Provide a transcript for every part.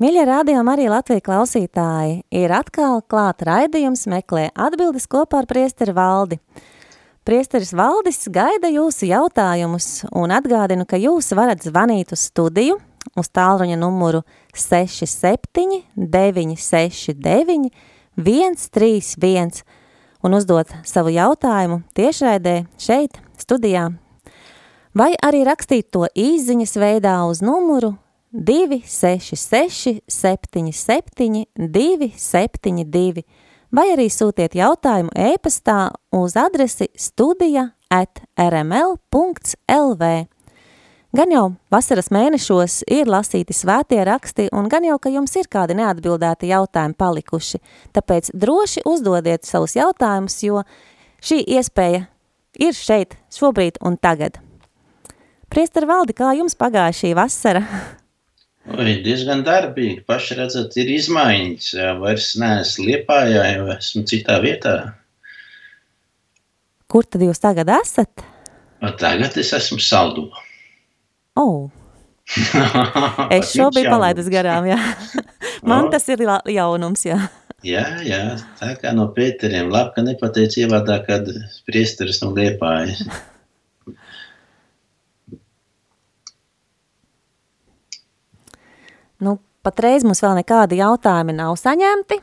Mīļie rādījumi arī Latvijas klausītāji ir atkal klāt raidījums meklē atbildes kopā ar priesteri valdi. Priesteris Valdis gaida jūsu jautājumus un atgādinu, ka jūs varat zvanīt uz studiju uz tālruņa numuru 67 969 131 un uzdot savu jautājumu tiešraidē šeit studijā vai arī rakstīt to īziņas veidā uz numuru 266 77 272, vai arī sūtiet jautājumu e-pastā uz adresi studija at rml.lv. Gan jau vasaras mēnešos ir lasīti svētie raksti, un gan jau, ka jums ir kādi neatbildēti jautājumi palikuši, tāpēc droši uzdodiet savus jautājumus, jo šī iespēja ir šeit, šobrīd un tagad. Priester Valdi, kā jums pagāja šī vasara? Oi, diezgan darbīgi. Paši redzat, ir izmaiņas. Jā, vairs neesmu Liepājā, jau esmu citā vietā. Kur tad jūs tagad esat? Tagad es esmu Saldū. Oh. es šo biju palaidus garām, jā. Man oh. tas ir jaunums, jā. Jā, jā, tā kā no Pēteriem. Labi, ka nepateic ievadā, kad priesteris no Liepājas. Nu, patreiz mums vēl nekādi jautājumi nav saņemti.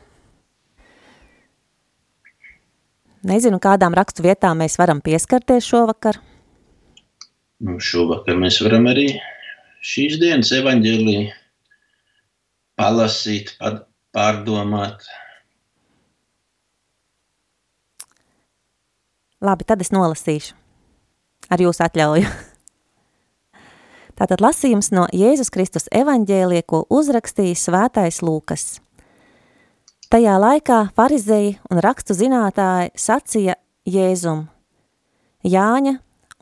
Nezinu, kādām rakstu vietām mēs varam pieskarties šovakar. Nu, šovakar mēs varam arī šīs dienas evaņģēlī palasīt, pārdomāt. Labi, tad es nolasīšu ar jūsu atļauju. Tātad lasījums no Jēzus Kristus evaņģēlie, ko uzrakstīja svētais Lūkas. Tajā laikā farizēji un rakstu zinātāji sacīja Jēzum. Jāņa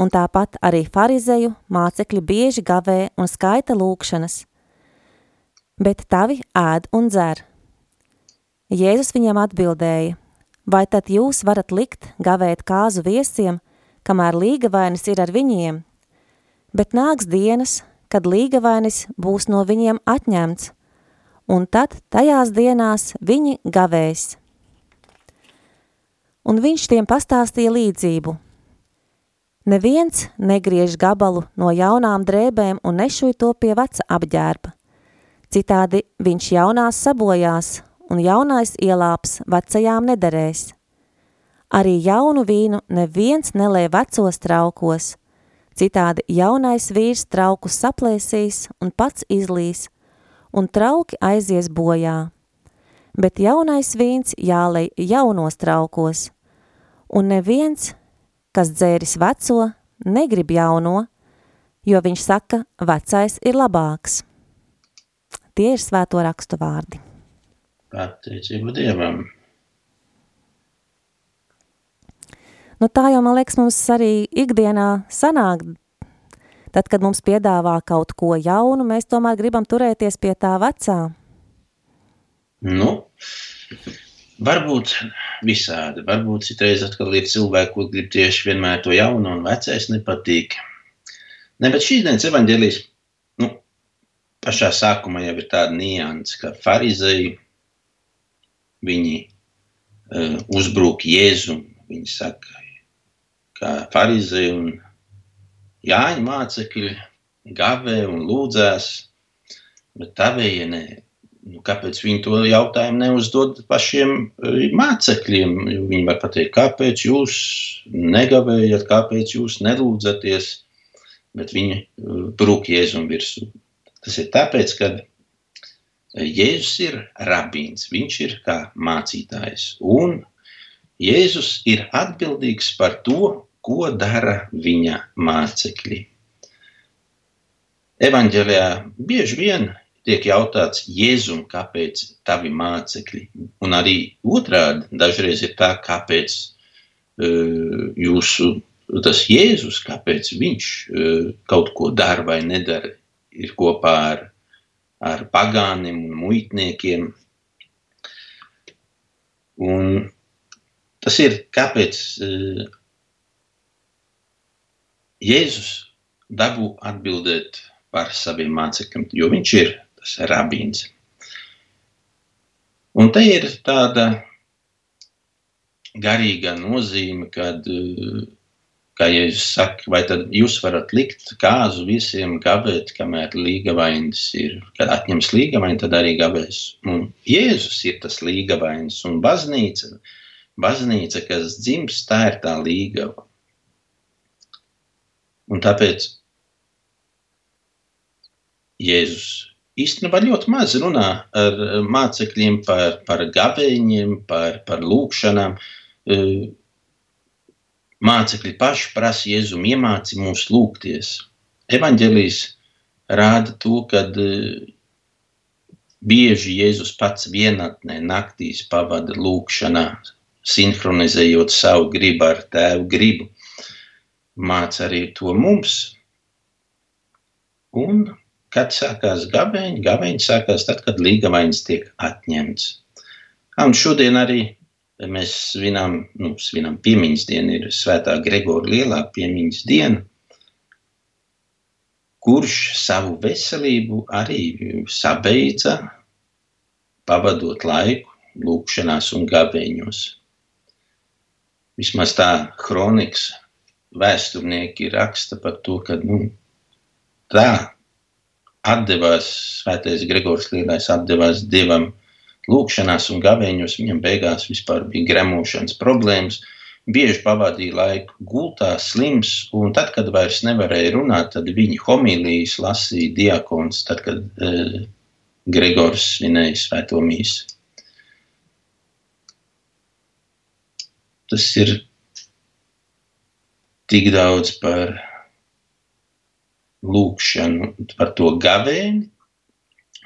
un tāpat arī farizēju mācekļi bieži gavē un skaita lūkšanas, bet tavi ēd un dzer. Jēzus viņiem atbildēja, vai tad jūs varat likt gavēt kāzu viesiem, kamēr līgavainis ir ar viņiem – bet nāks dienas, kad līgavainis būs no viņiem atņemts, un tad tajās dienās viņi gavēs. Un viņš tiem pastāstīja līdzību. Neviens negriež gabalu no jaunām drēbēm un nešuj to pie veca apģērba. Citādi viņš jaunās sabojās, un jaunais ielāps vecajām nederēs. Arī jaunu vīnu neviens nelē vecos traukos – Citādi jaunais vīrs trauku saplēsīs un pats izlīs, un trauki aizies bojā. Bet jaunais vīns jālej jaunos traukos, un neviens, kas dzēris veco, negrib jauno, jo viņš saka, vecais ir labāks. Tie ir svēto rakstu vārdi. Pateicību Dievam! Nu, tā jau, man liekas, mums arī ikdienā sanāk. Tad, kad mums piedāvā kaut ko jaunu, mēs tomēr gribam turēties pie tā vecā. Nu, varbūt visādi. Varbūt citreiz atkal ir cilvēki, kur grib tieši vienmēr to jaunu un vecais nepatīk. Ne, bet šīs dienas evaņģēlijas, nu, pašā sākumā jau ir tāda nianses, ka farizēji, viņi uh, uzbrūk Jēzum. Viņi saka, kā farizēji un Jāņa mācekļi gavē un lūdzās, bet tavējie nē. Nu, kāpēc viņi to jautājumu neuzdod pašiem eh, mācekļiem? Viņi var pateikt, kāpēc jūs negavējat, kāpēc jūs nelūdzaties, bet viņi eh, brūk Jēzum virsū. Tas ir tāpēc, ka Jēzus ir rabīns, viņš ir kā mācītājs, un Jēzus ir atbildīgs par to, ko dara viņa mācekļi. Evanģēlijā bieži vien tiek jautāts Jēzum, kāpēc tavi mācekļi. Un arī otrādi dažreiz ir tā, kāpēc uh, jūsu, tas Jēzus, kāpēc viņš uh, kaut ko dara vai nedara, ir kopā ar, ar pagāniem un muitniekiem. Un tas ir, kāpēc uh, Jēzus dabū atbildēt par saviem mācekļiem, jo viņš ir tas rabīns. Un te ir tāda garīga nozīme, kad, kā Jēzus saka, vai tad jūs varat likt kāzu visiem gabēt, kamēr līgavainis ir, kad atņems līgavaini, tad arī gabēs. Un Jēzus ir tas līgavainis un baznīca, baznīca, kas dzims, tā ir tā līgava. Un tāpēc Jēzus īstenībā ļoti maz runā ar mācekļiem par, par gabeņiem, par, par lūkšanām. E, mācekļi paši prasa Jēzum iemāci mūs lūgties. Evanģelijas rāda to, ka e, bieži Jēzus pats vienatnē naktīs pavada lūkšanā, sinhronizējot savu gribu ar tēvu gribu. Māca arī to mums. Un Kad sākās gabeņi? Gabeņi sākās tad, kad līgavainis tiek atņemts. Un šodien arī mēs svinām, nu, svinām piemiņas dienu, ir svētā Gregora lielā piemiņas diena, kurš savu veselību arī sabeidza, pavadot laiku lūkšanās un gabeņos. Vismaz tā kronikas vēsturnieki raksta par to, ka nu, tā atdevās, svētais Gregors Lielais atdevās Dievam lūkšanās un gavēņos, viņam beigās vispār bija gremošanas problēmas, bieži pavadīja laiku gultā, slims, un tad, kad vairs nevarēja runāt, tad viņa homīlijas lasīja diakons, tad, kad e, Gregors svinēja svēto mīsu. Tas ir tik daudz par lūkšanu par to gavēni.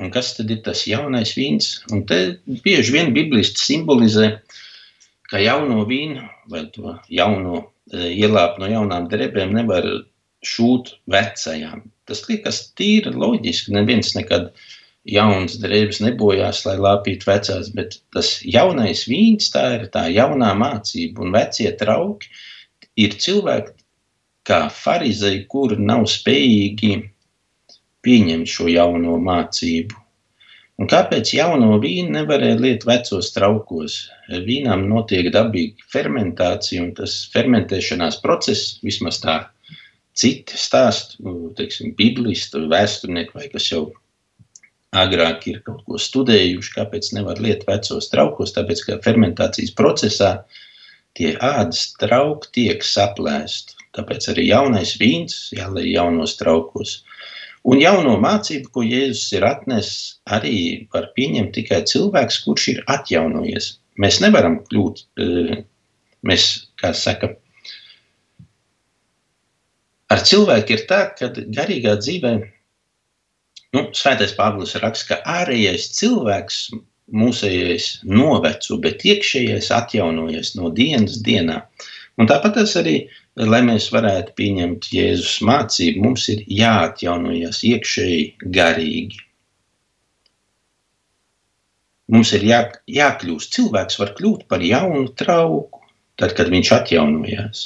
Un kas tad ir tas jaunais vīns? Un te bieži vien biblisti simbolizē, ka jauno vīnu vai to jauno e, ielāpu no jaunām drēbēm nevar šūt vecajām. Tas liekas tīri loģiski. Neviens nekad jauns drēbes nebojās, lai lāpītu vecās, bet tas jaunais vīns, tā ir tā jaunā mācība un vecie trauki ir cilvēki kā farizēji, kuri nav spējīgi pieņemt šo jauno mācību. Un kāpēc jauno vīnu nevarēja liet vecos traukos? Vīnām notiek dabīga fermentācija, un tas fermentēšanās process, vismaz tā citi stāst, nu, teiksim, biblisti, vēsturnieki vai kas jau agrāk ir kaut ko studējuši, kāpēc nevar liet vecos traukos, tāpēc, ka fermentācijas procesā tie ādas trauki tiek saplēsti. Tāpēc arī jaunais vīns jālai jaunos traukos. Un jauno mācību, ko Jēzus ir atnesis, arī var pieņemt tikai cilvēks, kurš ir atjaunojies. Mēs nevaram kļūt, e, mēs, kā saka, ar cilvēku ir tā, ka garīgā dzīvē, nu, svētais Pāvils raksta, ka ārējais cilvēks mūsējais noveco, bet iekšējais atjaunojies no dienas dienā. Un tāpat arī lai mēs varētu pieņemt Jēzus mācību, mums ir jāatjaunojas iekšēji garīgi. Mums ir jā, jākļūst. Cilvēks var kļūt par jaunu trauku, tad, kad viņš atjaunojās.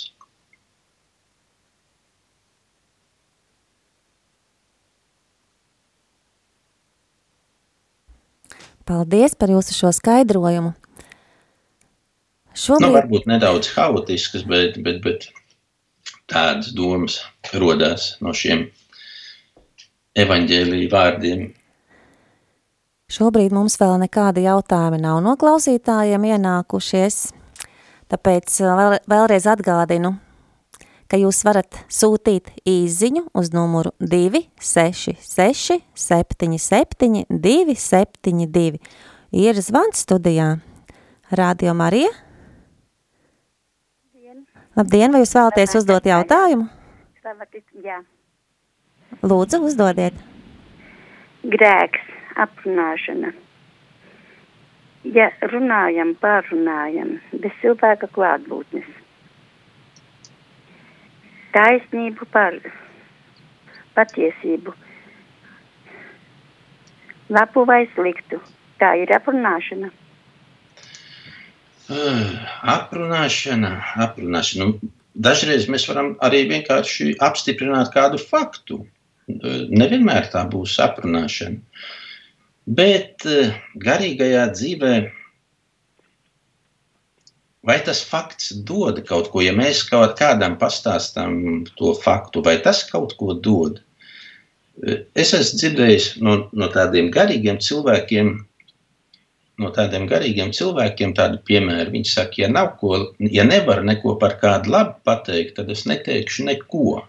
Paldies par jūsu šo skaidrojumu. Šobrīd... Nu, varbūt nedaudz haotisks, bet, bet, bet tādas domas rodās no šiem evaņģēlīju vārdiem. Šobrīd mums vēl nekādi jautājumi nav no klausītājiem ienākušies, tāpēc vēl, vēlreiz atgādinu, ka jūs varat sūtīt īziņu uz numuru 266 77 272. Ir zvans studijā. Radio Marija Labdien, vai jūs vēlaties uzdot jautājumu? Jā. Lūdzu, uzdodiet. Grēks aprunāšana. Ja runājam, pārunājam bez cilvēka klātbūtnes. Taisnību par patiesību. Labu vai sliktu. Tā ir aprunāšana. Uh, aprunāšana, aprunāšana. Nu, dažreiz mēs varam arī vienkārši apstiprināt kādu faktu. Nevienmēr tā būs aprunāšana. Bet garīgajā dzīvē vai tas fakts dod kaut ko, ja mēs kaut kādam pastāstām to faktu, vai tas kaut ko dod? Es esmu dzirdējis no, no tādiem garīgiem cilvēkiem, no tādiem garīgiem cilvēkiem tādu piemēru. Viņi saka, ja, nav ko, ja nevar neko par kādu labu pateikt, tad es neteikšu neko.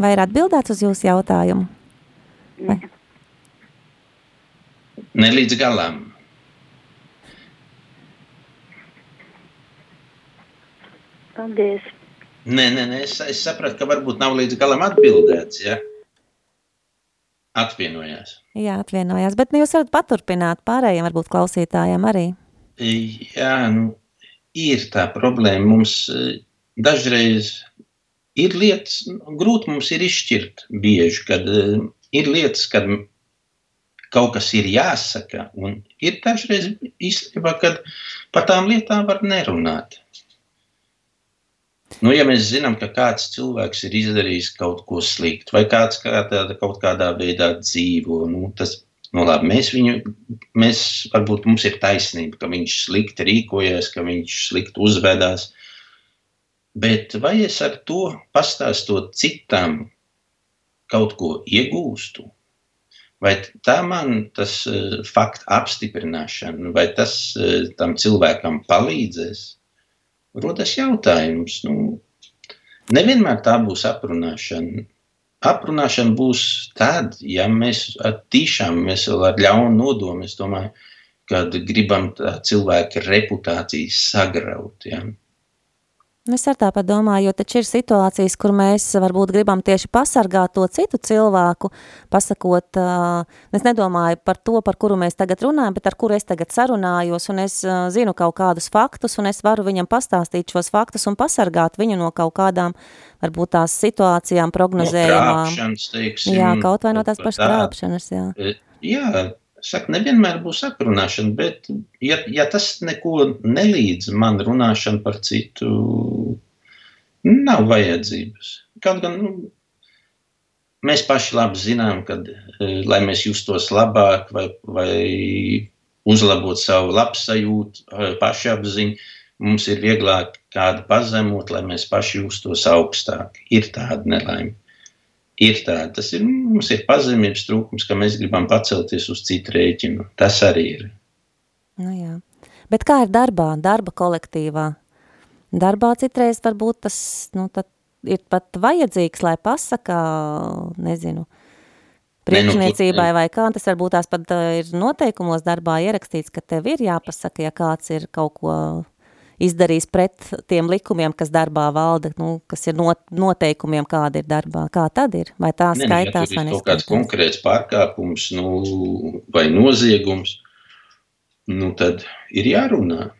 Vai ir atbildēts uz jūsu jautājumu? Vai? Ne līdz galam. Paldies! Nē, nē, nē es, es sapratu, ka varbūt nav līdz galam atbildēts. Ja? Atvienojās. Jā, atvienojās, bet nu, jūs varat paturpināt pārējiem, varbūt klausītājiem arī. Jā, nu, ir tā problēma. Mums eh, dažreiz ir lietas, grūti mums ir izšķirt bieži, kad uh, ir lietas, kad kaut kas ir jāsaka, un ir dažreiz īstenībā, kad par tām lietām var nerunāt. Nu, ja mēs zinām, ka kāds cilvēks ir izdarījis kaut ko sliktu, vai kāds kādā, kaut kādā veidā dzīvo, nu, tas nu, labi, mēs viņu, mēs, varbūt mums ir taisnība, ka viņš slikti rīkojas, ka viņš slikti uzvedās. Bet vai es ar to pastāstot citam kaut ko iegūstu? Vai tā man tas uh, faktu apstiprināšana, vai tas uh, tam cilvēkam palīdzēs? rodas jautājums. Nu, nevienmēr tā būs aprunāšana. Aprunāšana būs tad, ja mēs tiešām mēs vēl ar ļaunu nodomu, es domāju, kad gribam cilvēka reputāciju sagraut. Ja. Nu, es ar tāpat domāju, jo taču ir situācijas, kur mēs varbūt gribam tieši pasargāt to citu cilvēku, pasakot, es nedomāju par to, par kuru mēs tagad runājam, bet ar kuru es tagad sarunājos, un es zinu kaut kādus faktus, un es varu viņam pastāstīt šos faktus un pasargāt viņu no kaut kādām, varbūt tās situācijām prognozējumām. No teiksim, jā, kaut vai no tās pašas krāpšanas, jā. Jā, Saka, nevienmēr būs aprunāšana, bet, ja, ja tas neko nelīdz man runāšana par citu, nav vajadzības. Kaut gan nu, mēs paši labi zinām, ka, e, lai mēs justos labāk vai, vai uzlabot savu labsajūtu, e, pašapziņu, mums ir vieglāk kādu pazemot, lai mēs paši justos augstāk. Ir tāda nelaime ir tāda. Tas ir, mums ir pazemības trūkums, ka mēs gribam pacelties uz citu rēķinu. Tas arī ir. Nu jā. Bet kā ir darbā, darba kolektīvā? Darbā citreiz varbūt tas nu, ir pat vajadzīgs, lai pasakā, nezinu, priekšniecībai vai kā, tas varbūt tās pat ir noteikumos darbā ierakstīts, ka tev ir jāpasaka, ja kāds ir kaut ko izdarījis pret tiem likumiem, kas darbā valda, nu, kas ir not, noteikumiem, kāda ir darbā. Kā tad ir? Vai tā ne, skaitās ja vai neskaitās? kāds konkrēts pārkāpums nu, vai noziegums, nu tad ir jārunā.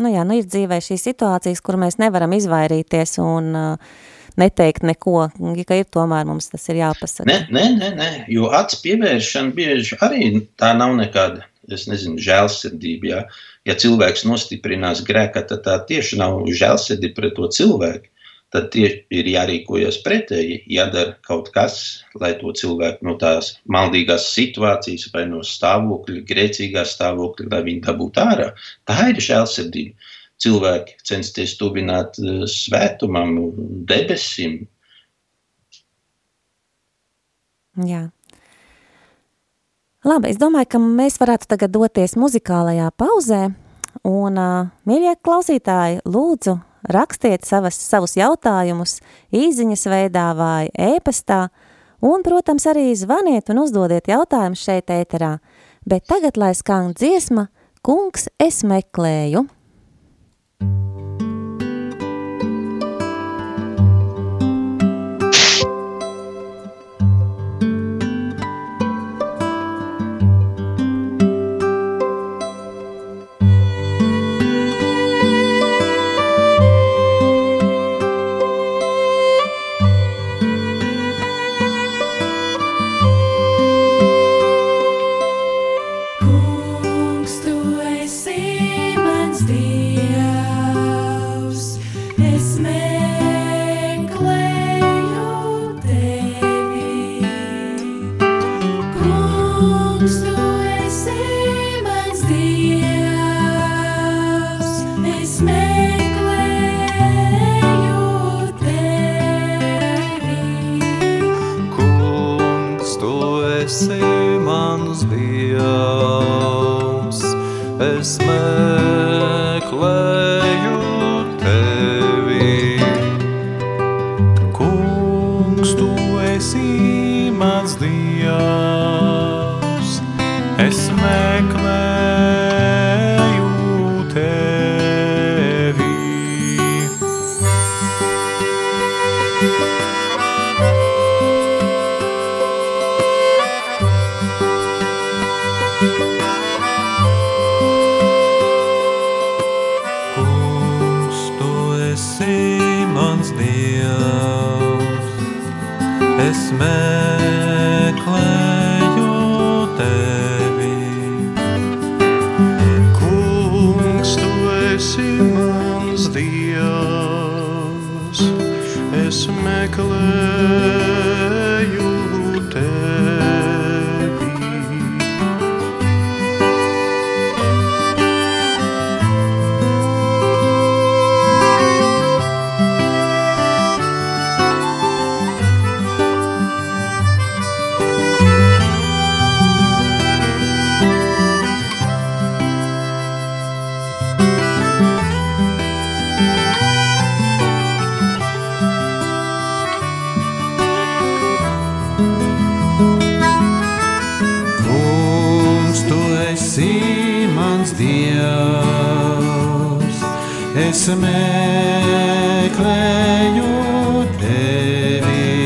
Nu jā, nu ir dzīvē šīs situācijas, kur mēs nevaram izvairīties un uh, neteikt neko, ka ir tomēr mums tas ir jāpasaka. Nē, nē, nē, nē jo acs pievēršana bieži arī tā nav nekāda es nezinu, žēlsirdība. Ja, ja cilvēks nostiprinās grēkā, tad tā tieši nav žēlsirdība pret to cilvēku. Tad ir jārīkojas pretēji, jādara kaut kas, lai to cilvēku no tās maldīgās situācijas, vai no stāvokļa, grēcīgā stāvokļa, lai viņi dabūtu ārā. Tā ir žēlsirdība. Cilvēki censties tuvināt eh, svētumam, debesim. Jā. Labi, es domāju, ka mēs varētu tagad doties muzikālajā pauzē, un, mīļie klausītāji, lūdzu, rakstiet savas, savus jautājumus īziņas veidā vai ēpastā, un, protams, arī zvaniet un uzdodiet jautājumus šeit ēterā. Bet tagad, lai skan dziesma, kungs, es meklēju. Dievs, es meklēju tevi.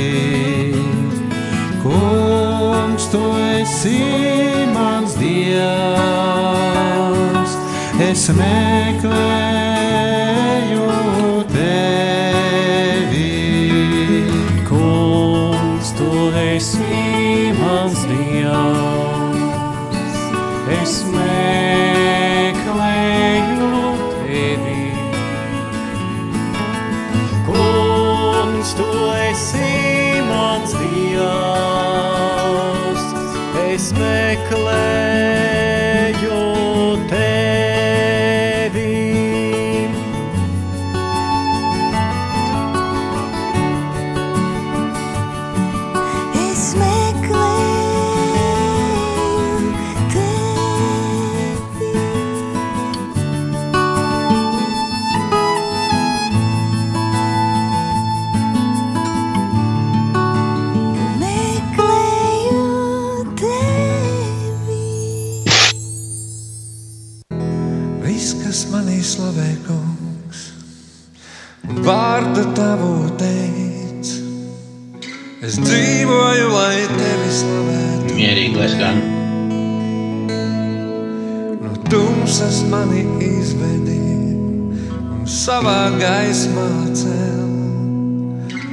Kungs, tu esi mans Dievs, es meklēju gaismā cēl.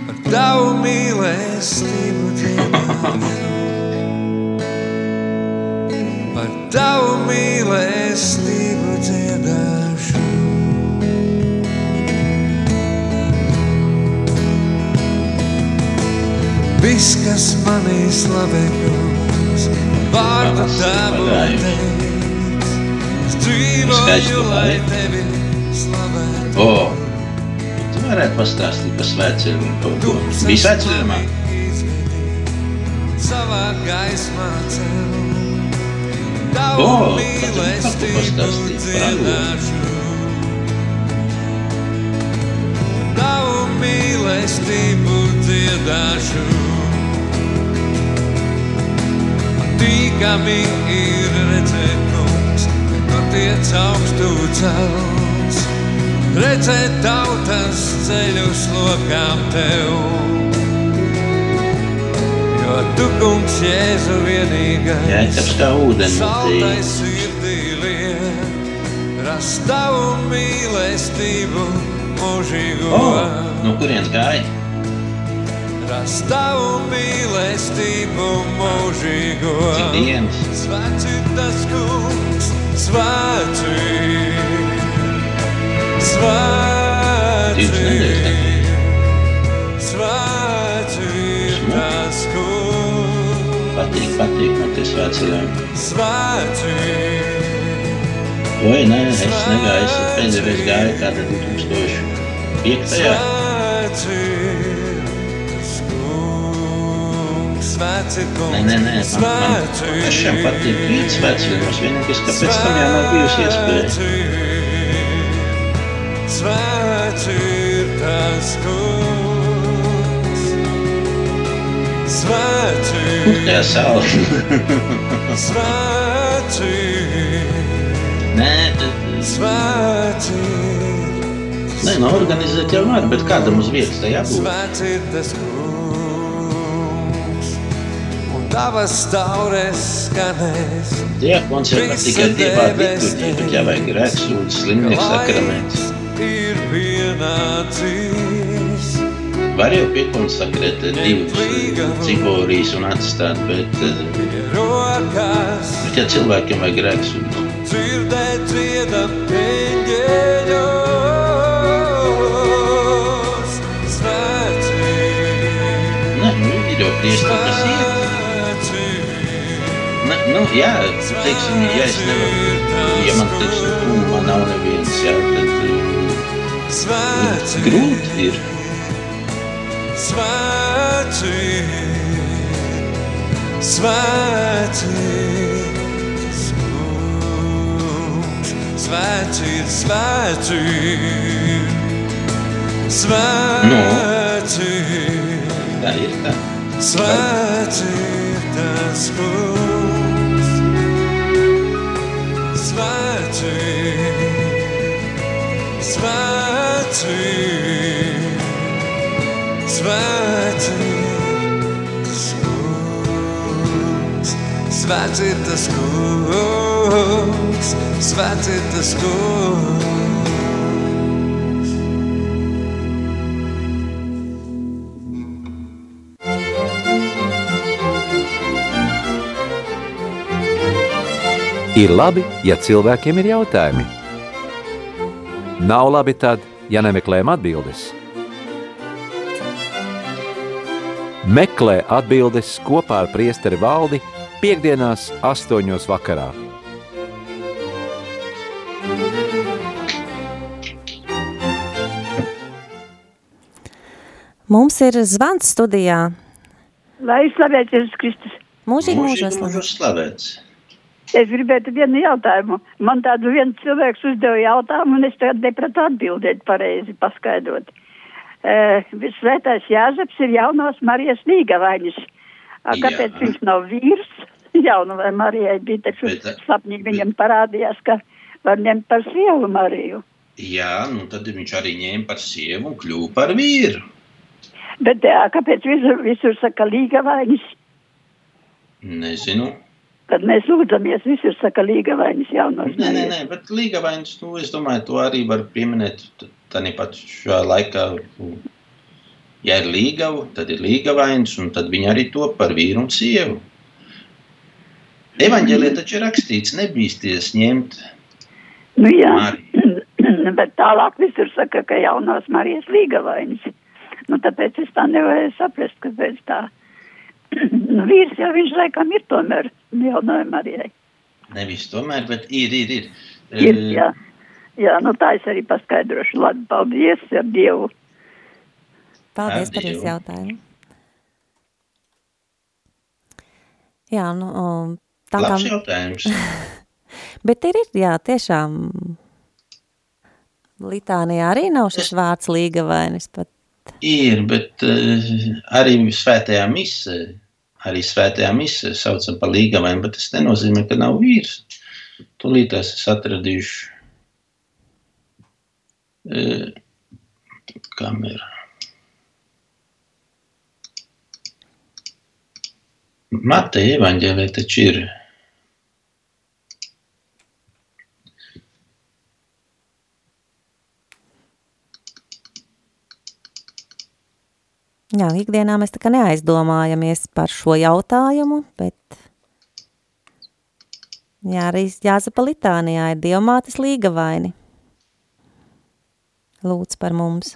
Par tavu mīlestību dziedāšu. Par tavu mīlestību dziedāšu. Viss, kas manī slavē, kungs, vārdu tavu teic. Es dzīvoju, lai tevi slavētu. Varētu pastāstīt par svētceļiem. kaut ko? Bija svētceļojumā? Savā gaismā cel. O, tad tu pastāstīji par dziedāšu. Tavu mīlestību dziedāšu. Tīkami ir redzēt, kungs, kad tu tiec augstu cels. Redzēt tautas ceļus lokām tev. Jo tu, kungs, Jēzu vienīgais. Saltais sirdī liet, rast tavu mīlestību mūžīgo. O, no kurienes gāja? Rast tavu mīlestību mūžīgo. Cik dienas? Svēts ir tas kungs, svēts tas kungs, Patīk, patīk man tie svētceļojumi. svēts ir. Oi, nē, es negāju, es pēdējo reizi gāju kādā 2005. Svēts ir tas kungs, Svēts ir Nē, kungs. nē, nē, man, man pašam patīk rīt svētceļos, vienīgais, kāpēc tam jau nav bijusi iespēja. Svēts ir tas kungs. Svēts ir, tajā saule? svēts ir, Nē, tad, svēts ir. nē, nu organizēt jau var, bet kādam uz vietas tā jābūt. Svēts ir tas kungs, un tavas taures skanēs. Diakons jau var tikai dievā liturģija, bet jāvajag grēksūdzes, slimnieks sakraments. Ir pienācis. Var jau piekonsakrēt divus ciborijas un atstāt, bet, eh, bet ja cilvēkiem vajag grēksūdzes, dzirdēt dziedam eņģeļos. Svēts ir, nē, nu, ir jau priesti, kas iet. Ne, nu, jā, teiksim, ja es nevaru, ja man, teiksim, tūmā nav neviens, jā, tad eh. Grūti ir. Svēts ir, svēts ir, kungs. Svēts ir, svēts ir, svēts ir, Tā ir tā. svēts ir tas kungs. Svēts ir, tas kungs, svēts ir tas kungs, svēts ir tas kungs. Ir labi, ja cilvēkiem ir jautājumi. Nav labi tad, ja nemeklējam atbildes. Meklē atbildes kopā ar priesteri valdi piekdienās astoņos vakarā. Mums ir zvans studijā. Lai slavēts Jēzus Kristus. Mūžīgi mūžos slavēts. Es gribētu vienu jautājumu. Man tādu viens cilvēks uzdeva jautājumu, un es tagad nepratu atbildēt pareizi, paskaidrot. Uh, Svētais Jāzeps ir jaunās Marijas līgavainis. A, Kāpēc Jā. viņš nav vīrs? Jaunu vai Marijai bija taču Bet, sapnī viņam parādījās, ka var ņemt par sievu Mariju. Jā, nu tad viņš arī ņēma par sievu un kļuva par vīru. Bet jā, kāpēc visur, visur saka līgavainis? Nezinu. Kad mēs lūdzamies, visur saka līgavainis jaunos Nē, nē, nē, bet līgavainis, nu, es domāju, to arī var pieminēt tādā pat šajā laikā. Ja ir līgava, tad ir līgavainis, un tad viņi arī to par vīru un sievu. Evanģēlē taču ir rakstīts, nebīsties ņemt Nu jā. Mariju. Bet tālāk visur saka, ka jaunās Marijas līgavainis. Nu, tāpēc es tā nevarēju saprast, kāpēc tā. nu, vīrs jau viņš laikam ir tomēr jaunai Marijai. Nevis tomēr, bet ir, ir, ir. Ir, Eh, jā. jā, nu tā es arī paskaidrošu. Labi, paldies ar Dievu. Paldies Ar par jūsu Dievu. jautājumu. Jā, nu, tā kā, Labs jautājums. bet ir, ir, jā, tiešām, Litānijā arī nav šis vārds līgavainis, pat, Ir, bet uh, arī svētajā misē, arī svētajā misē saucam par līgavainu, bet tas nenozīmē, ka nav vīrs. Tūlītās es atradīšu uh, kameru. Mateja evaņģēlē taču ir jā, ikdienā mēs tā kā neaizdomājamies par šo jautājumu, bet, jā, arī Jāzapa Litānijā ir dievmātes līgavaini. Lūdz par mums.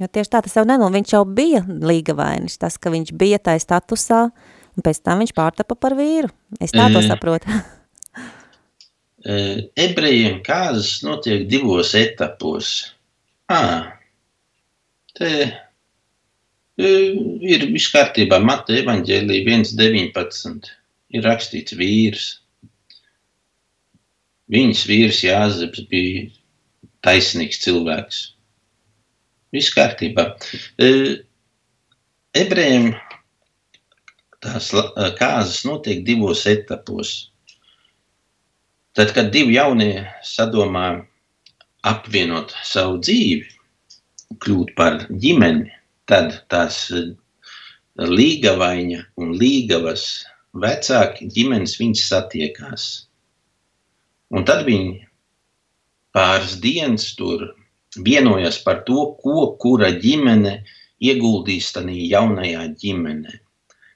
Jo tieši tā tas jau nenol, viņš jau bija līgavainis, tas, ka viņš bija tai statusā, un pēc tam viņš pārtapa par vīru. Es tā to Mm. saprotu. Eh, ebrejiem kāzas notiek divos etapos. À, te Ir viss kārtībā. Mata evaņģēlī 1.19 ir rakstīts vīrs. Viņas vīrs Jāzeps bija taisnīgs cilvēks. Viss kārtībā. E, Ebrejiem tās e, kāzas notiek divos etapos. Tad, kad divi jaunie sadomā apvienot savu dzīvi, kļūt par ģimeni, tad tās e, līgavaņa un līgavas vecāki ģimenes viņas satiekās. Un tad viņi pāris dienas tur vienojas par to, ko kura ģimene ieguldīs tajā jaunajā ģimenē.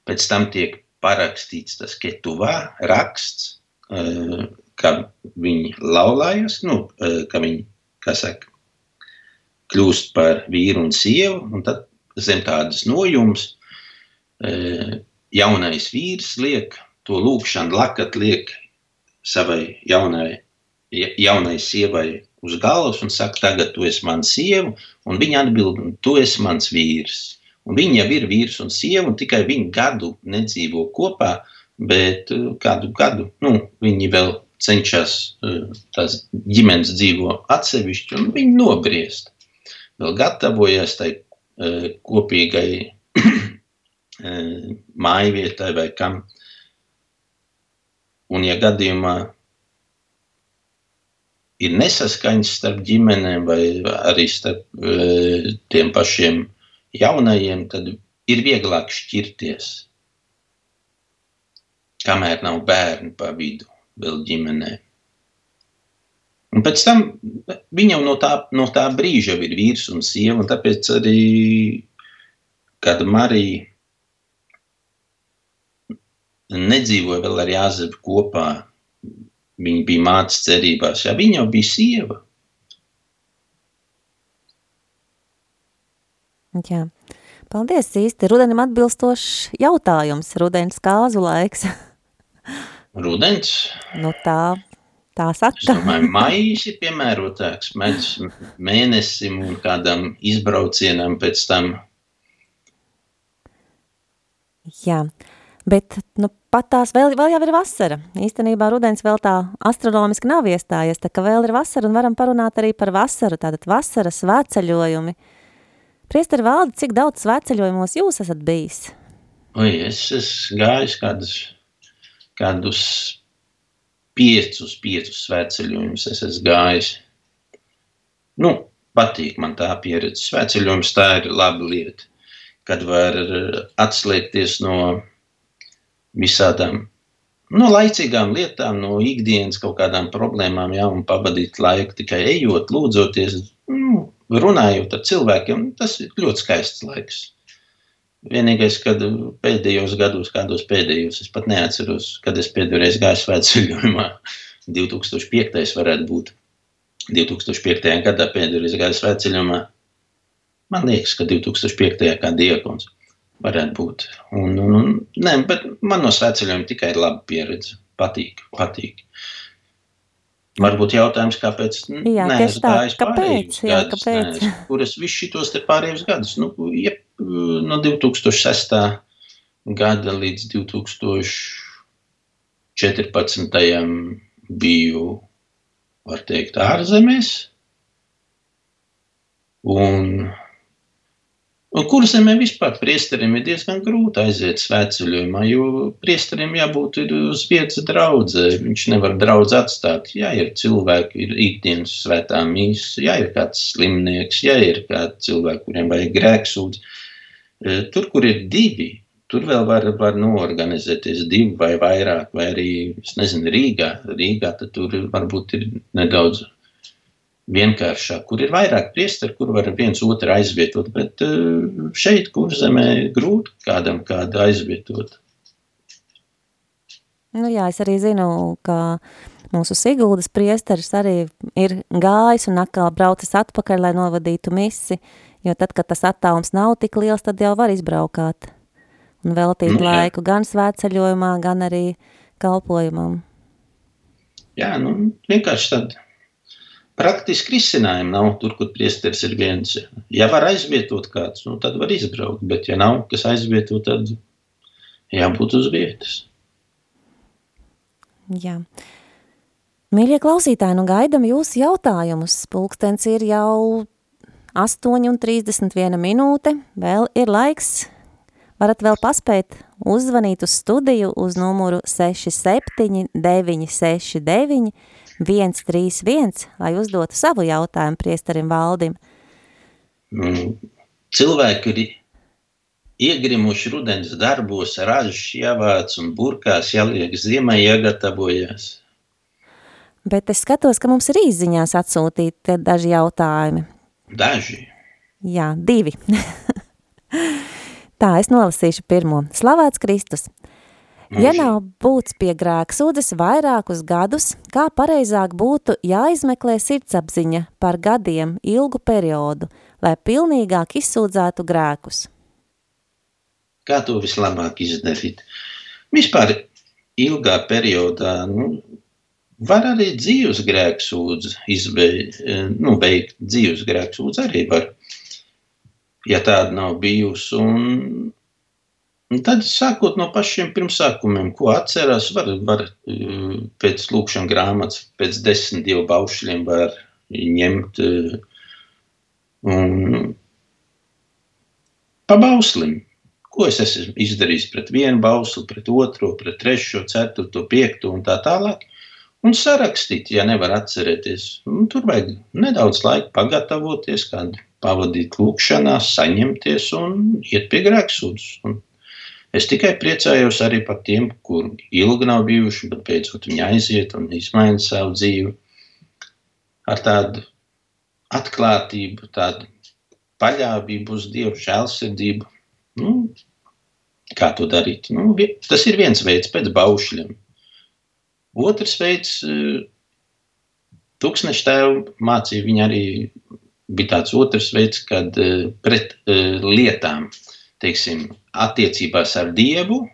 Pēc tam tiek parakstīts tas ketuvā raksts, eh, ka viņi laulājas, nu, eh, ka viņi, kā saka, kļūst par vīru un sievu, un tad zem tādas nojums eh, jaunais vīrs liek to lūkšanu lakat liek savai jaunai, ja- jaunai sievai uz galvas un saka, tagad tu esi mans sieva, un viņa atbild, tu esi mans vīrs. Un viņi jau ir vīrs un sieva, un tikai viņi gadu nedzīvo kopā, bet eh, kādu gadu nu, viņi vēl cenšas eh, tās ģimenes dzīvo atsevišķi, un viņi nobriest. Vēl gatavojas tai eh, kopīgai eh, mājvietai vai kam. Un, ja gadījumā ir nesaskaņas starp ģimenēm vai arī starp e, tiem pašiem jaunajiem, tad ir vieglāk šķirties. Kamēr nav bērni pa vidu vēl ģimenē. Un pēc tam viņa jau no tā, no tā brīža ir vīrs un sieva, un tāpēc arī, kad Marija nedzīvoja vēl ar Jāzepu kopā, viņa bija mātes cerībās, ja viņa jau bija sieva. Jā. Paldies, īsti rudenim atbilstošs jautājums, rudens kāzu laiks. Rudens, Nu tā, tā es saka. domāju, maijs ir piemērotāks mēģis mēnesim un kādam izbraucienam pēc tam. Jā, bet nu, pat tās vēl, vēl jau ir vasara. Īstenībā rudens vēl tā astronomiski nav iestājies, tā ka vēl ir vasara un varam parunāt arī par vasaru, tātad vasaras svētceļojumi. Priesteri valdi, cik daudz svētceļojumos jūs esat bijis? Oi, es esmu gājis kādus, kādus piecus, piecus svētceļojumus. Es esmu gājis. Nu, patīk man tā pieredze. Svētceļojums tā ir laba lieta, kad var eh, atslēgties no visādām no laicīgām lietām, no ikdienas kaut kādām problēmām, jā, un pavadīt laiku tikai ejot, lūdzoties, nu, runājot ar cilvēkiem. Tas ir ļoti skaists laiks. Vienīgais, kad pēdējos gados, kādos pēdējos, es pat neatceros, kad es pēdējo reizi gāju svētceļojumā. 2005. varētu būt. 2005. gadā pēdējo reizi gāju svētceļojumā. Man liekas, ka 2005. kā diakons varētu būt. Un, un, un, nē, bet man no svētceļojuma tikai ir laba pieredze. Patīk, patīk. Varbūt jautājums, kāpēc? Jā, neesmu tieši tā. gājis Kāpēc? pārējos Jā, gadus, kāpēc? neesmu. Kur es visus šitos te pārējos gadus, nu, jeb, no 2006. gada līdz 2014. biju, var teikt, ārzemēs. Un, un kur zemē vispār priesterim ir diezgan grūti aiziet svētceļojumā, jo priesterim jābūt uz vietas draudzē. Viņš nevar draudz atstāt. Ja ir cilvēki, ir ikdienas svētā mīsa, ja ir kāds slimnieks, ja ir kādi cilvēki, kuriem vajag grēksūdz. E, Tur, kur ir divi, tur vēl var, var norganizēties divi vai vairāk, vai arī, es nezinu, Rīgā. Rīgā tur varbūt ir nedaudz vienkāršāk, kur ir vairāk priesteri, kur var viens otru aizvietot, bet eh, šeit, kur zemē, grūti kādam kādu aizvietot. Nu jā, es arī zinu, ka mūsu Siguldas priesteris arī ir gājis un atkal braucis atpakaļ, lai novadītu misi, jo tad, kad tas attālums nav tik liels, tad jau var izbraukāt un veltīt Nu jā. laiku gan svētceļojumā, gan arī kalpojumam. Jā, nu, vienkārši tad praktiski risinājumu nav tur, kur priesteris ir viens. Ja var aizvietot kāds, nu, tad var izbraukt, bet ja nav, kas aizvieto, tad jābūt uz vietas. Jā. Mīļie klausītāji, nu gaidam jūsu jautājumus. Pulkstens ir jau 8,31 minūte. Vēl ir laiks. Varat vēl paspēt uzzvanīt uz studiju uz numuru 67 969 131, lai uzdotu savu jautājumu priestarim Valdim. Mm, Cilvēki ir iegrimuši rudens darbos, ražas jāvāc un burkās jāliek ziemai jāgatavojas. Bet es skatos, ka mums ir īziņās atsūtīti daži jautājumi. Daži. Jā, divi. Tā, es nolasīšu pirmo. Slavēts Kristus! Ja nav būts pie grēksūdzes vairākus gadus, kā pareizāk būtu jāizmeklē sirdsapziņa par gadiem ilgu periodu, lai pilnīgāk izsūdzētu grēkus? Kā to vislabāk izdarīt? Vispār ilgā periodā nu, var arī dzīves grēksūdzi izbeigt, nu, beigt dzīves grēksūdzi arī var, ja tāda nav bijusi. Un, un tad sākot no pašiem pirmsākumiem, ko atcerās, var, var eh, pēc lūkšana grāmatas, pēc desmit dievu baušļiem var ņemt eh, un pa bauslim. Ko es esmu izdarījis pret vienu bausli, pret otro, pret trešo, ceturto, piekto un tā tālāk. Un sarakstīt, ja nevar atcerēties. Un tur vajag nedaudz laika pagatavoties, kādu pavadīt lūkšanā, saņemties un iet pie grēksūdzes. Es tikai priecājos arī par tiem, kur ilgi nav bijuši, bet beidzot viņi aiziet un izmaina savu dzīvi ar tādu atklātību, tādu paļāvību uz Dievu, žēlsirdību. Nu, kā to darīt? Nu, tas ir viens veids pēc baušļiem. Otrs veids, tūkstneša tēvu mācīja, viņa arī bija tāds otrs veids, kad eh, pret eh, lietām, teiksim, attiecībās ar Dievu,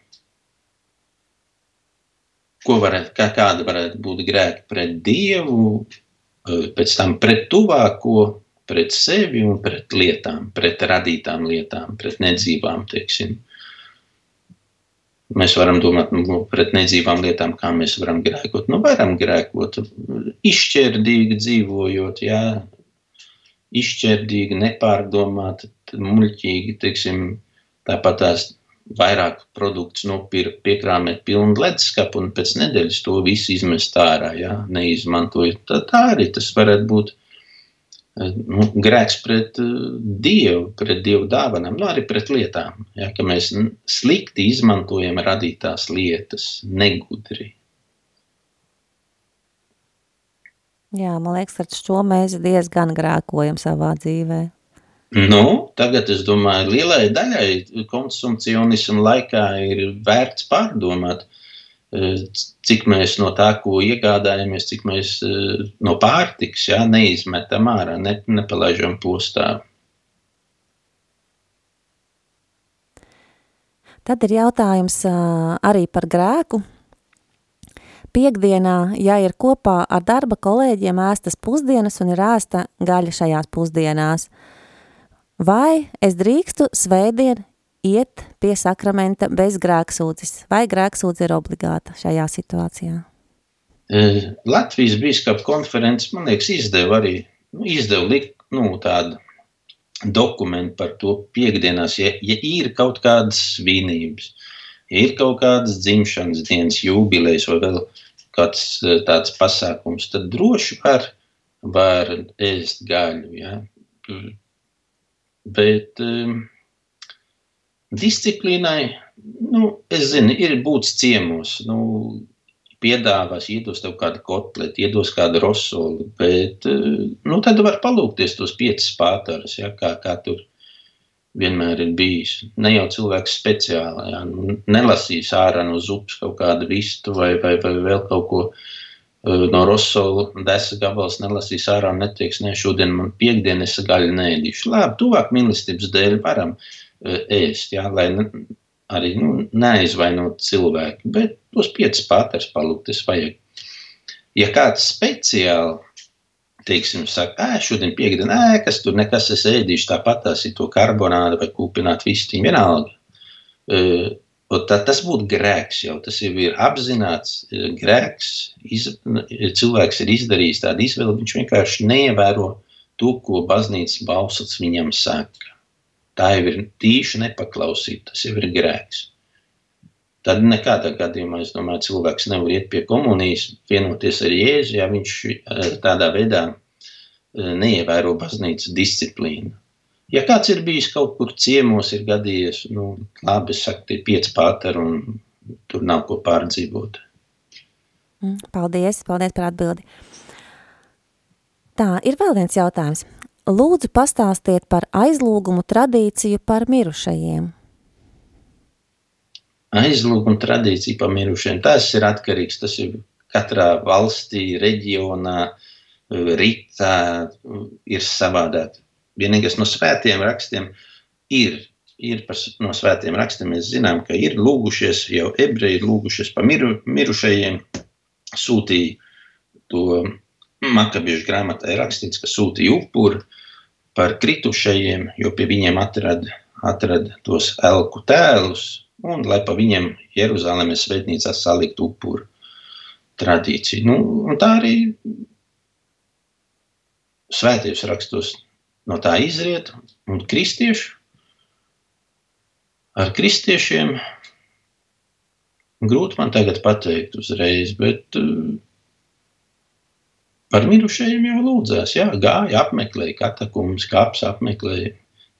ko varētu, kā, kāda varētu būt grēki pret Dievu, pēc tam pret tuvāko, pret sevi un pret lietām, pret radītām lietām, pret nedzīvām, teiksim. Mēs varam domāt, nu, pret nedzīvām lietām, kā mēs varam grēkot. Nu, varam grēkot, izšķērdīgi dzīvojot, jā, izšķērdīgi, nepārdomāti, muļķīgi, teiksim, tāpat tās vairāk produktus nopirkt, piekrāmēt pilnu leduskapu un pēc nedēļas to visu izmest ārā, jā, neizmantojot. Tā, tā arī tas varētu būt nu, grēks pret uh, Dievu, pret Dievu dāvanām, nu arī pret lietām, jā, ka mēs slikti izmantojam radītās lietas, negudri. Jā, man liekas, ar šo mēs diezgan grēkojam savā dzīvē. Nu, tagad es domāju, lielai daļai konsumcionismu laikā ir vērts pārdomāt, eh, cik mēs no tā, ko iegādājamies, cik mēs eh, no pārtikas jā, neizmetam ārā, ne, nepalaižam postā. Tad ir jautājums ā, arī par grēku. Piektdienā, ja ir kopā ar darba kolēģiem ēstas pusdienas un ir ēsta gaļa šajās pusdienās, vai es drīkstu svētdien iet pie sakramenta bez grēksūdzes, vai grēksūdze ir obligāta šajā situācijā? Eh, Latvijas biskupa konferences, man liekas, izdeva arī nu, izdeva likt, nu, tādu dokumentu par to piekdienās, ja, ja ir kaut kādas svinības, ja ir kaut kādas dzimšanas dienas jubilejas vai vēl kāds eh, tāds pasākums, tad droši var, var ēst gaļu, ja. Bet um, disciplīnai, nu, es zinu, ir būts ciemos, nu, piedāvās, iedos tev kādu kotleti, iedos kādu rosoli, bet, eh, nu, tad var palūkties tos piecas pātaras, ja, kā, kā tur vienmēr ir bijis. Ne jau cilvēks speciāli, ja, nu, nelasīs ārā no zupas kaut kādu vistu vai, vai, vai vēl kaut ko eh, no rosola desa gabals nelasīs ārā un neteiks, ne, šodien man piekdien es gaļu neēdīšu. Labi, tuvāk mīlestības dēļ varam eh, ēst, ja, lai ne, arī nu, neaizvainot cilvēku, bet tos piecas pāters palūkties vajag. Ja kāds speciāli teiksim, saka, ē, šodien piekdiena, ē, kas tur nekas es ēdīšu, tāpat tās ir to karbonādu vai kūpināt vistiņu, vienalga. Uh, tā, tas būtu grēks jau, tas jau ir apzināts uh, grēks, iz, cilvēks ir izdarījis tādu izvēli, viņš vienkārši neievēro to, ko baznīcas balsots viņam saka. Tā jau ir tīša nepaklausība, tas jau ir grēks. Tad nekādā gadījumā, es domāju, cilvēks nevar iet pie komunijas, vienoties ar Jēzu, ja viņš eh, tādā veidā eh, neievēro baznīcas disciplīnu. Ja kāds ir bijis kaut kur ciemos, ir gadījies, nu, labi, es saku, tie pieci pāteri un tur nav ko pārdzīvot. Mm, Paldies, paldies par atbildi. Tā, ir vēl viens jautājums. Lūdzu pastāstiet par aizlūgumu tradīciju par mirušajiem. aizlūguma tradīcija par mirušiem. Tas ir atkarīgs. Tas ir katrā valstī, reģionā, rītā ir savādāk. Vienīgais no svētiem rakstiem ir. Ir par, no svētiem rakstiem mēs zinām, ka ir lūgušies, jau ebreji ir lūgušies par miru, mirušajiem, sūtīja to makabiešu grāmatā ir rakstīts, ka sūtīja upuri par kritušajiem, jo pie viņiem atrada atrad tos elku tēlus, un lai pa viņiem Jeruzalemes svētnīcā salikt upuru tradīciju. Nu, tā arī svētības rakstos no tā izriet, un kristieši ar kristiešiem grūti man tagad pateikt uzreiz, bet uh, par mirušajiem jau lūdzās, jā, gāja, apmeklēja katakumus, kāps apmeklēja.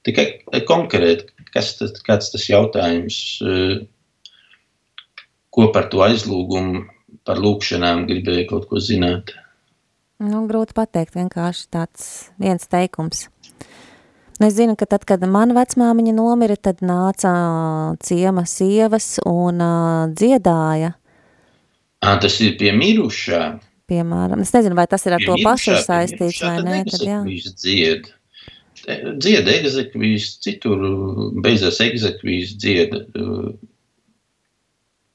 Tikai konkrēti, kas tas, kāds tas jautājums, ko par to aizlūgumu, par lūkšanām gribēja kaut ko zināt. Nu, grūti pateikt, vienkārši tāds viens teikums. Nu, es zinu, ka tad, kad mana vecmāmiņa nomira, tad nāca ciema sievas un uh, dziedāja. À, tas ir pie mirušā. Piemēram, es nezinu, vai tas ir ar Pie to pašu saistīts vai nē, tad jā. dzied. Dzied egzekvijas, citur beidzās egzekvijas dzied uh,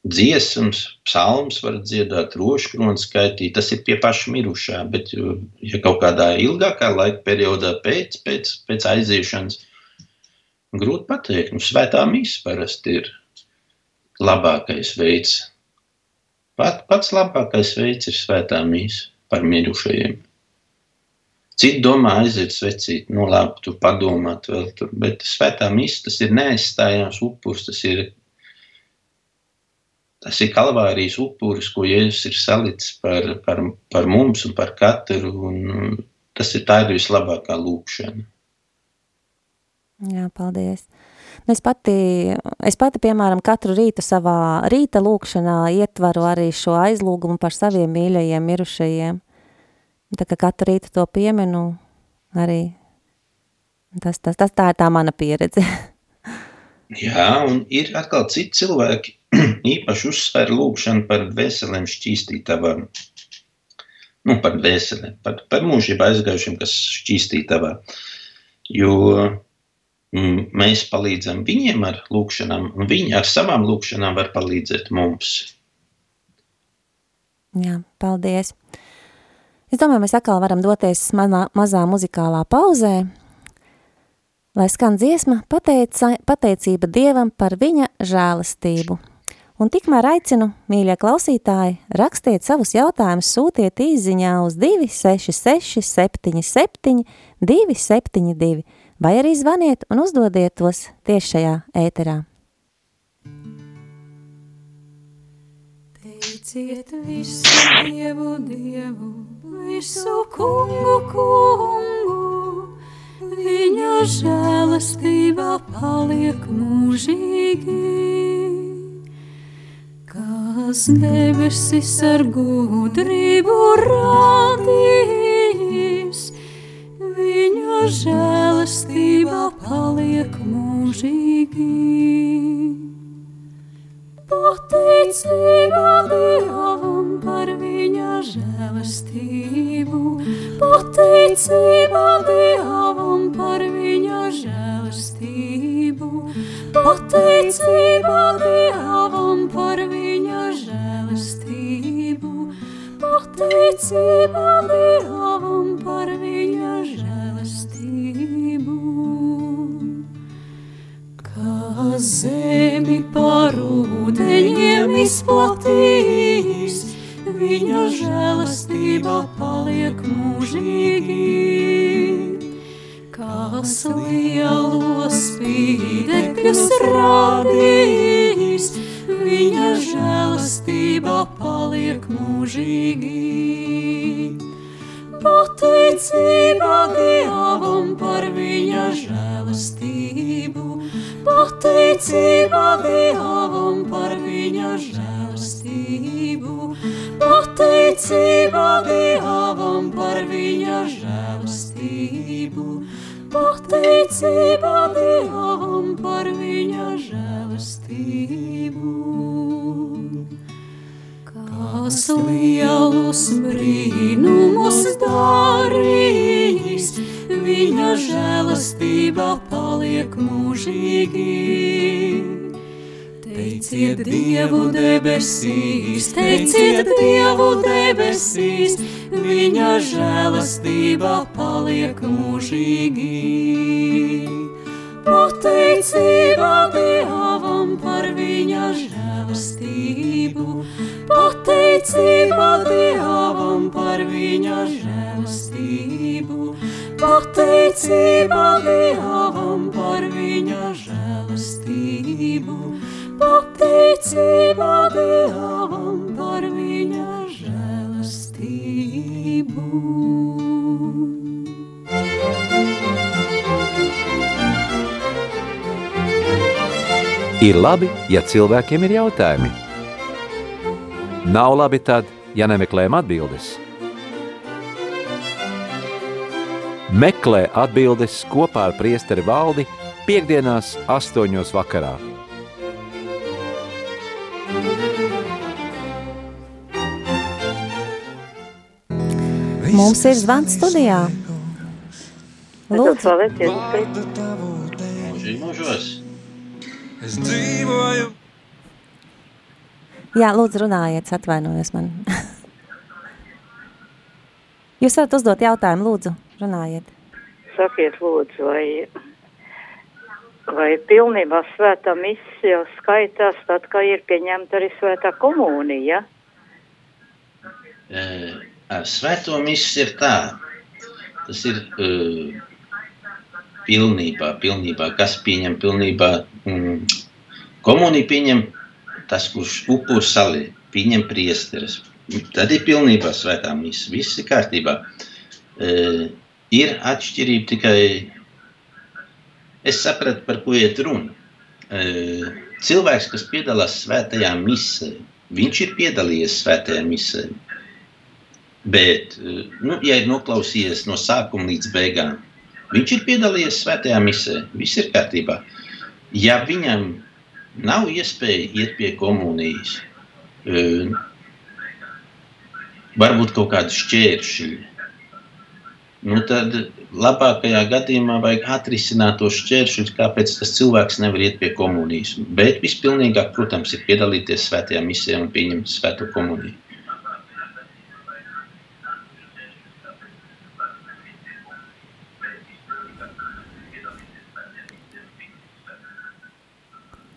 dziesmas, psalms var dziedāt, roškroni skaitīt, tas ir pie paša mirušā, bet uh, ja kaut kādā ilgākā laika periodā pēc, pēc, pēc aiziešanas, grūti pateikt, nu svētā misa parasti ir labākais veids. Pat, pats labākais veids ir svētā misa par mirušajiem. Citi domā aiziet svecīt, nu labi, tu padomāt vēl tur, bet svētā misa tas ir neaizstājams upurs, tas ir, tas ir kalvārijas upuris, ko Jēzus ir salicis par, par, par mums un par katru, un tas ir tā ir vislabākā lūkšana. Jā, paldies. Nu, Es pati, es pati, piemēram, katru rītu savā rīta lūkšanā ietvaru arī šo aizlūgumu par saviem mīļajiem mirušajiem. Tā kā katru rītu to pieminu, arī tas, tas, tas tā ir tā mana pieredze. Jā, un ir atkal citi cilvēki, īpaši uzsver lūkšanu par veseliem šķīstītavām. Nu, par veseliem, par, par mūžību aizgājušiem, kas šķīstītavā. Jo mēs palīdzam viņiem ar lūkšanām, un viņi ar savām lūkšanām var palīdzēt mums. Jā, paldies. Es domāju, mēs atkal varam doties manā, mazā muzikālā pauzē, lai skan dziesma pateica, pateicība Dievam par viņa žēlastību. Un tikmēr aicinu, mīļie klausītāji, rakstiet savus jautājumus, sūtiet īziņā uz 266 77 272 vai arī zvaniet un uzdodiet tos tieši šajā ēterā. Teiciet visu dievu, dievu, visu kungu, kungu, viņa žēlastība paliek mūžīgi. Kas debesis ar gudrību radījis, viņa žēlastība paliek mūžīgi. Pateicība Dievam par viņa žēlastību, pateicība Dievam par viņa žēlastību, pateicība Dievam par viņa žēlastību, pateicība Dievam par viņa žēlastību. Kā zemi par ūdeņiem izplatīs, viņa žēlastība paliek mūžīgi. Kas lielos spīdekļus radīs, viņa žēlastība paliek mūžīgi. Pateicība Dievam par viņa žēlastību, pateicība Dievam par viņa žēlastību, pateicība Dievam par viņa žēlastību, pateicība Dievam par viņa žēlastību. Kas lielus brīnumus darīs, viņa žēlastība paliek mūžīgi. Teiciet Dievu debesīs, teiciet Dievu debesīs, viņa žēlastība paliek mūžīgi. Pateicība Dievam par viņa žēlastību, pateicība Dievam par viņa žēlastību, pateicība Dievam par viņa žēlastību, pateicība Dievam par viņa žēlastību. Ir labi, ja cilvēkiem ir jautājumi. Nav labi tad, ja nemeklējam atbildes. Meklē atbildes kopā ar priesteri valdi piekdienās astoņos vakarā. Mums ir zvans studijā. Lūdzu. Mūžīgi mūžos. Es dzīvoju jā, lūdzu runājiet, atvainojos man. Jūs varat uzdot jautājumu, lūdzu, runājiet. Sakiet, lūdzu, vai, vai pilnībā svētā misija skaitās tad, kā ir pieņemta arī svētā komunija? Eh, Ar svēto misiju ir tā. Tas ir uh, pilnībā, pilnībā, kas pieņem pilnībā. Mm, komuniju pieņem tas, kurš upur salī, pieņem priesteris. Tad ir pilnībā svētā misija. Viss ir kārtībā. Uh, ir atšķirība tikai. Es sapratu, par ko iet runa. Uh, cilvēks, kas piedalās svētajā misē, viņš ir piedalījies svētajā misē. Bet, nu, ja ir noklausījies no sākuma līdz beigām, viņš ir piedalījies svētajā misē. Viss ir kārtībā. Ja viņam nav iespēja iet pie komunijas, varbūt kaut kādi šķēršļi, nu, tad labākajā gadījumā vajag atrisināt tos šķēršļus, kāpēc tas cilvēks nevar iet pie komunijas. Bet vispilnīgāk, protams, ir piedalīties svētajā misē un pieņemt svēto komuniju.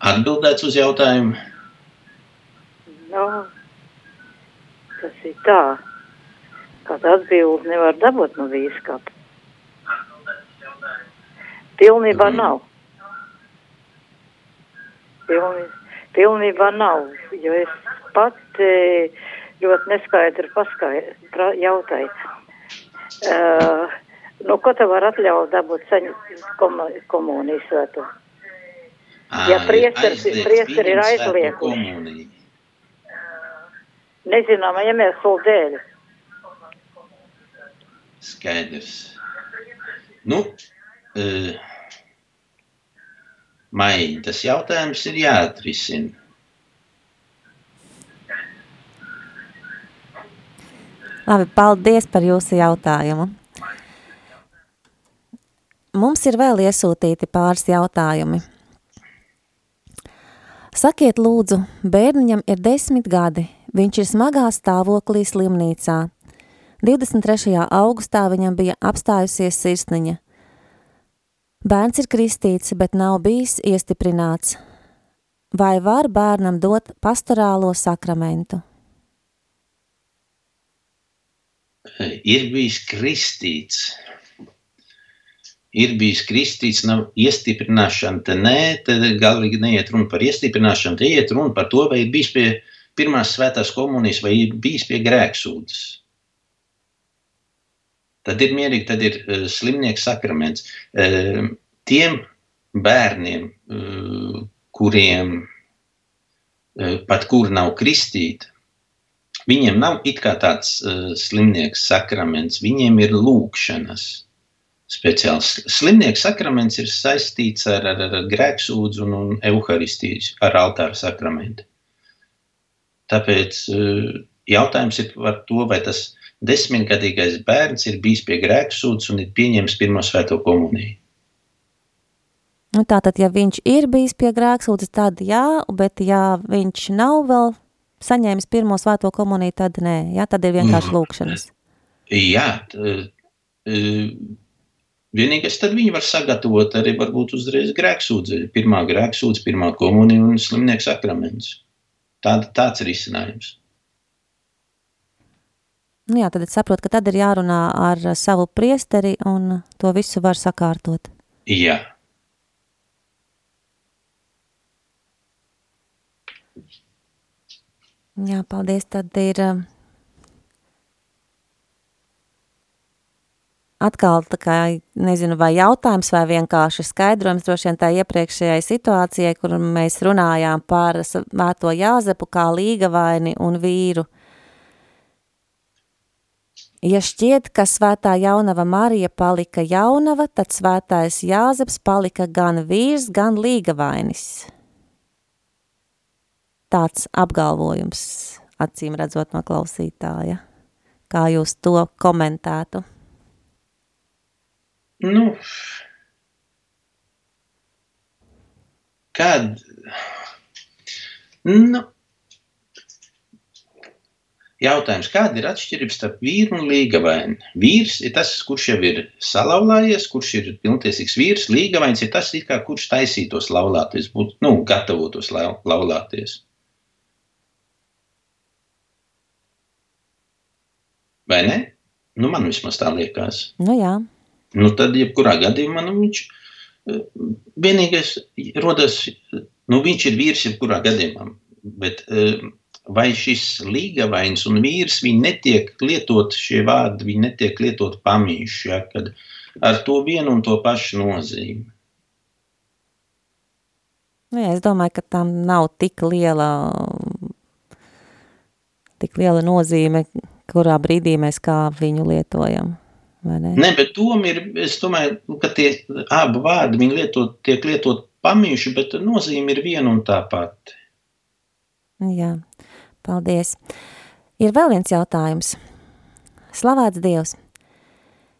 Atbildēts uz jautājumu. Nu, tas ir tā, kad atbildi nevar dabūt no vīskapa. Pilnībā nav. Pilni, pilnībā nav, jo es pat e, ļoti neskaidri paskaidru jautāju. Uh, nu, ko te var atļaut dabūt saņemt komu, komunijas svēto? Ja priesteris, priesteri ir aizlieguši. Nezinām, iemeslu dēļ. Skaidrs. Nu, uh, Maiņa, tas jautājums ir jāatrisina. Labi, paldies par jūsu jautājumu. Mums ir vēl iesūtīti pāris jautājumi. Sakiet lūdzu, bērniņam ir desmit gadi, viņš ir smagā stāvoklī slimnīcā. 23. augustā viņam bija apstājusies sirsniņa. Bērns ir kristīts, bet nav bijis iestiprināts. Vai var bērnam dot pastorālo sakramentu? ir bijis kristīts. Ir bijis kristīts, nav iestiprināšana. Te nē, te galīgi neiet runa par iestiprināšanu, te iet runa par to, vai ir bijis pie pirmās svētās komunijas, vai ir bijis pie grēksūdzes. Tad ir mierīgi, tad ir uh, slimnieks sakraments. Uh, tiem bērniem, uh, kuriem uh, pat kur nav kristīti, Viņiem nav it kā tāds uh, slimnieks sakraments, viņiem ir lūkšanas. Speciāls slimnieks sakraments ir saistīts ar, ar, ar grēksūdzu un, un evaharistijas, ar altāra sakramentu. Tāpēc uh, jautājums ir par to, vai tas desmitgadīgais bērns ir bijis pie grēksūdzes un ir pieņēmis pirmo svēto komuniju. Nu, tātad, ja viņš ir bijis pie grēksūdzes, tad jā, bet ja viņš nav vēl saņēmis pirmo svēto komuniju, tad nē, jā, tad ir vienkārši lūkšanas. Jā, t, e, vienīgais tad viņi var sagatavot arī varbūt uzreiz grēksūdzi, pirmā grēksūdzi, pirmā komunija un slimnieks sakraments. Tāda, tāds ir izcinājums. Nu jā, tad es saprotu, ka tad ir jārunā ar savu priesteri un to visu var sakārtot. Jā. Jā, paldies. Tad ir atkal tā kā, nezinu, vai jautājums vai vienkārši skaidrojums droši vien tā iepriekšējai situācijai, kur mēs runājām par svēto Jāzepu kā līgavaini un vīru. Ja šķiet, ka svētā jaunava Marija palika jaunava, tad svētais Jāzeps palika gan vīrs, gan līgavainis tāds apgalvojums, acīm redzot no klausītāja. Kā jūs to komentētu? Nu, kad, nu, jautājums, kāda ir atšķirība starp vīru un līgavaini? Vīrs ir tas, kurš jau ir salauzājies, kurš ir pilntiesīgs vīrs. Līgavains ir tas, kā, kurš taisītos laulāties, būtu nu, gatavotos laulāties. Vai ne? Nu, man vismaz tā liekas. Nu, jā. Nu, tad, jebkurā gadījumā, nu, viņš eh, vienīgais rodas, nu, viņš ir vīrs jebkurā gadījumā. Bet eh, vai šis līgavains un vīrs, viņi netiek lietot šie vārdi, viņi netiek lietot pamīši, ja, kad ar to vienu un to pašu nozīmi. Nu, jā, es domāju, ka tam nav tik liela, tik liela nozīme, kurā brīdī mēs kā viņu lietojam. Ne? ne, bet doma ir, es domāju, ka tie abi vārdi viņi lietot, tiek lietot pamīši, bet nozīme ir viena un tā pati. Jā, paldies. Ir vēl viens jautājums. Slavēts Dievs.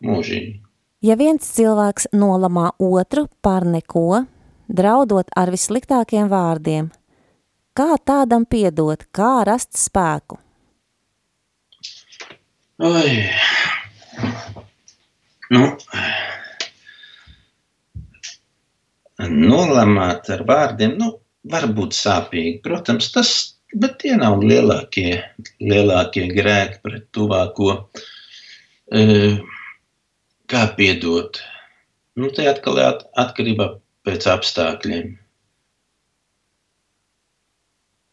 Mūžīgi. Ja viens cilvēks nolamā otru par neko, draudot ar vissliktākiem vārdiem, kā tādam piedot, kā rast spēku? Oi. Nu, nolamāt ar vārdiem, nu, var būt sāpīgi. Protams, tas, bet tie nav lielākie, lielākie grēki pret tuvāko. E, kā piedot? Nu, te atkal at, atkarībā pēc apstākļiem.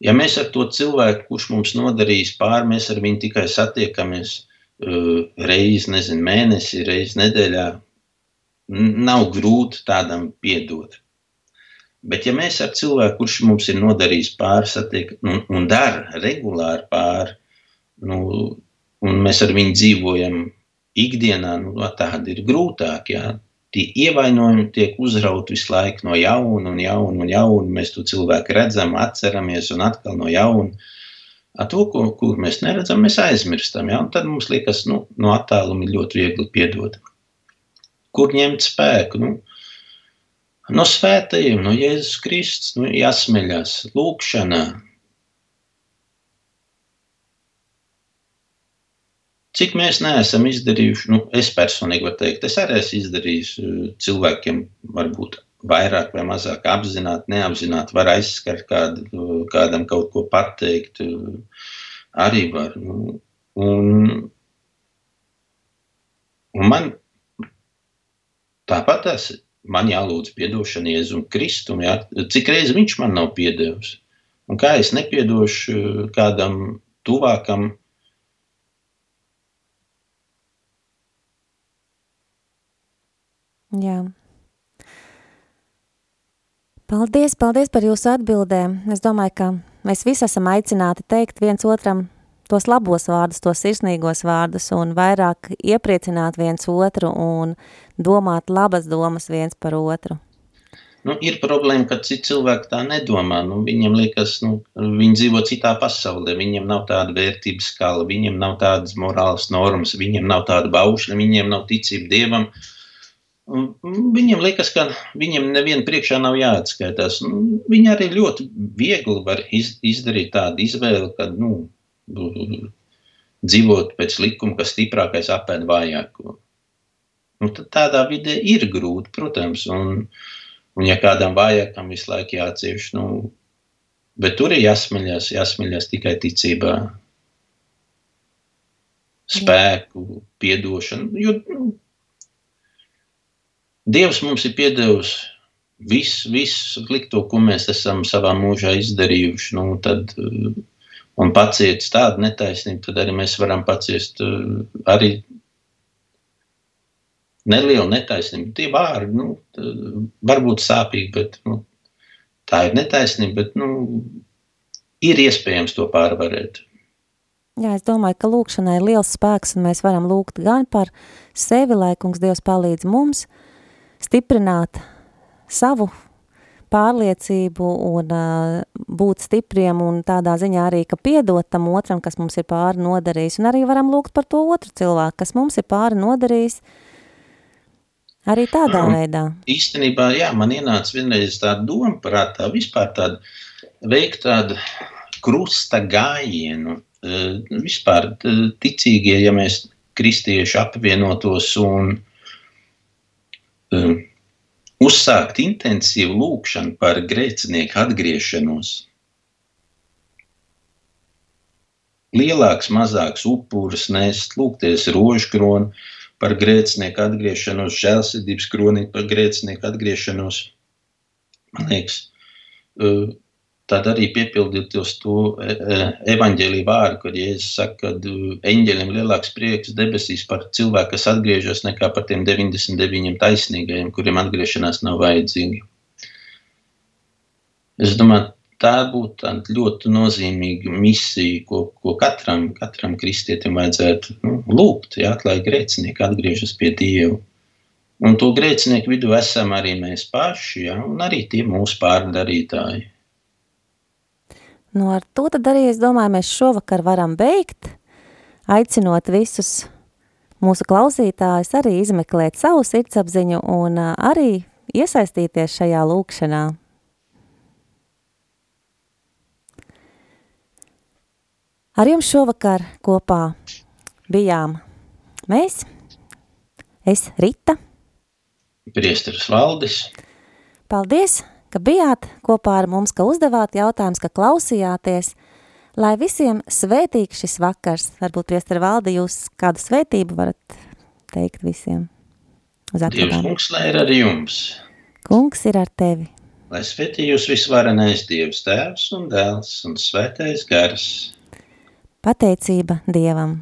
Ja mēs ar to cilvēku, kurš mums nodarījis pāri, mēs ar viņu tikai satiekamies, reizi, nezinu, mēnesī, reizi nedēļā. Nav grūti tādam piedot. Bet, ja mēs ar cilvēku, kurš mums ir nodarījis pāri, satiekam un, un dara regulāri pāri, nu, un mēs ar viņu dzīvojam ikdienā, nu, tāda ir grūtāk. Jā. Tie ievainojumi tiek uzrauti visu laiku no jauna un jauna un jauna. Mēs to cilvēku redzam, atceramies un atkal no jauna. A to, ko, kur mēs neredzam, mēs aizmirstam. Ja? Un tad mums liekas, nu, no attāluma ļoti viegli piedot. Kur ņemt spēku? Nu, no svētajiem, no Jēzus Kristus, nu, jāsmeļas lūkšanā. cik mēs neesam izdarījuši, nu, es personīgi varu teikt, es arī esmu izdarījis eh, cilvēkiem, varbūt vairāk vai mazāk apzināti, neapzināti, var aizskart kādu, kādam kaut ko pateikt, arī var. Un, un man tāpat tas man jālūdz piedošana Jēzum Kristum, jā, cik reizi viņš man nav piedevis. Un kā es nepiedošu kādam tuvākam, Jā. Paldies, paldies par jūsu atbildēm. Es domāju, ka mēs visi esam aicināti teikt viens otram tos labos vārdus, tos sirsnīgos vārdus un vairāk iepriecināt viens otru un domāt labas domas viens par otru. Nu, ir problēma, ka citi cilvēki tā nedomā. Nu, viņiem liekas, nu, viņi dzīvo citā pasaulē, viņiem nav tāda vērtības skala, viņiem nav tādas morālas normas, viņiem nav tāda baušļa, viņiem nav ticība dievam. Un Viņiem liekas, ka viņiem nevienam priekšā nav jāatskaitās. Nu, Viņi arī ļoti viegli var iz, izdarīt tādu izvēli, ka nu, dzīvot pēc likuma, ka stiprākais apēd vājāko. Nu, tādā vidē ir grūti, protams. Un, un ja kādam vājākam visu laiku jācieš, nu, bet tur ir jāsmeļas, jāsmeļas tikai ticībā, spēku, piedošanu. Jo, nu, Dievs mums ir piedevis visu, visu slikto, ko mēs esam savā mūžā izdarījuši. Nu, tad, uh, un paciest tādu netaisnību, tad arī mēs varam paciest uh, arī nelielu netaisnību. Tie vārdi nu, t- var būt sāpīgi, bet nu, tā ir netaisnība, bet nu, ir iespējams to pārvarēt. Jā, es domāju, ka lūkšanai ir liels spēks, un mēs varam lūgt gan par sevi, lai kungs Dievs palīdz mums stiprināt savu pārliecību un uh, būt stipriem un tādā ziņā arī, ka piedot tam otram, kas mums ir pāri nodarījis, un arī varam lūgt par to otru cilvēku, kas mums ir pāri nodarījis, arī tādā Un veidā. Īstenībā, jā, man ienāca vienreiz tāda doma prātā, vispār tāda, veikt tādu krusta gājienu. Vispār ticīgie, ja mēs kristieši apvienotos un um, uzsākt intensīvu lūkšanu par grēcinieku atgriešanos. Lielāks, mazāks upuris nest, lūgties rožkroni par grēcinieku atgriešanos, žēlsirdības kroni par grēcinieku atgriešanos. Man liekas, uh, tad arī piepildīt tos to e, e, evaņģēlī vārdu, kad Jēzus saka, ka eņģeļiem lielāks prieks debesīs par cilvēku, kas atgriežas, nekā par tiem 99 taisnīgajiem, kuriem atgriešanās nav vajadzīga. Es domāju, tā būtu ļoti nozīmīga misija, ko, ko katram, katram kristietim vajadzētu nu, lūgt, ja, lai grēcinieki atgriežas pie Dieva. Un to grēcinieku vidū esam arī mēs paši, ja, un arī tie mūsu pārdarītāji. Nu, ar to tad arī, es domāju, mēs šovakar varam beigt, aicinot visus mūsu klausītājus arī izmeklēt savu sirdsapziņu un arī iesaistīties šajā lūkšanā. Ar jums šovakar kopā bijām mēs, es Rita. Priesteris Valdis. Paldies, ka bijāt kopā ar mums, ka uzdevāt jautājumus, ka klausījāties. Lai visiem svētīgs šis vakars, varbūt priesteri valdi, jūs kādu svētību varat teikt visiem uz Dievs kungs, lai ir ar jums. Kungs ir ar tevi. Lai svētī jūs visvarenais Dievs tēvs un dēls un svētais gars. Pateicība Dievam.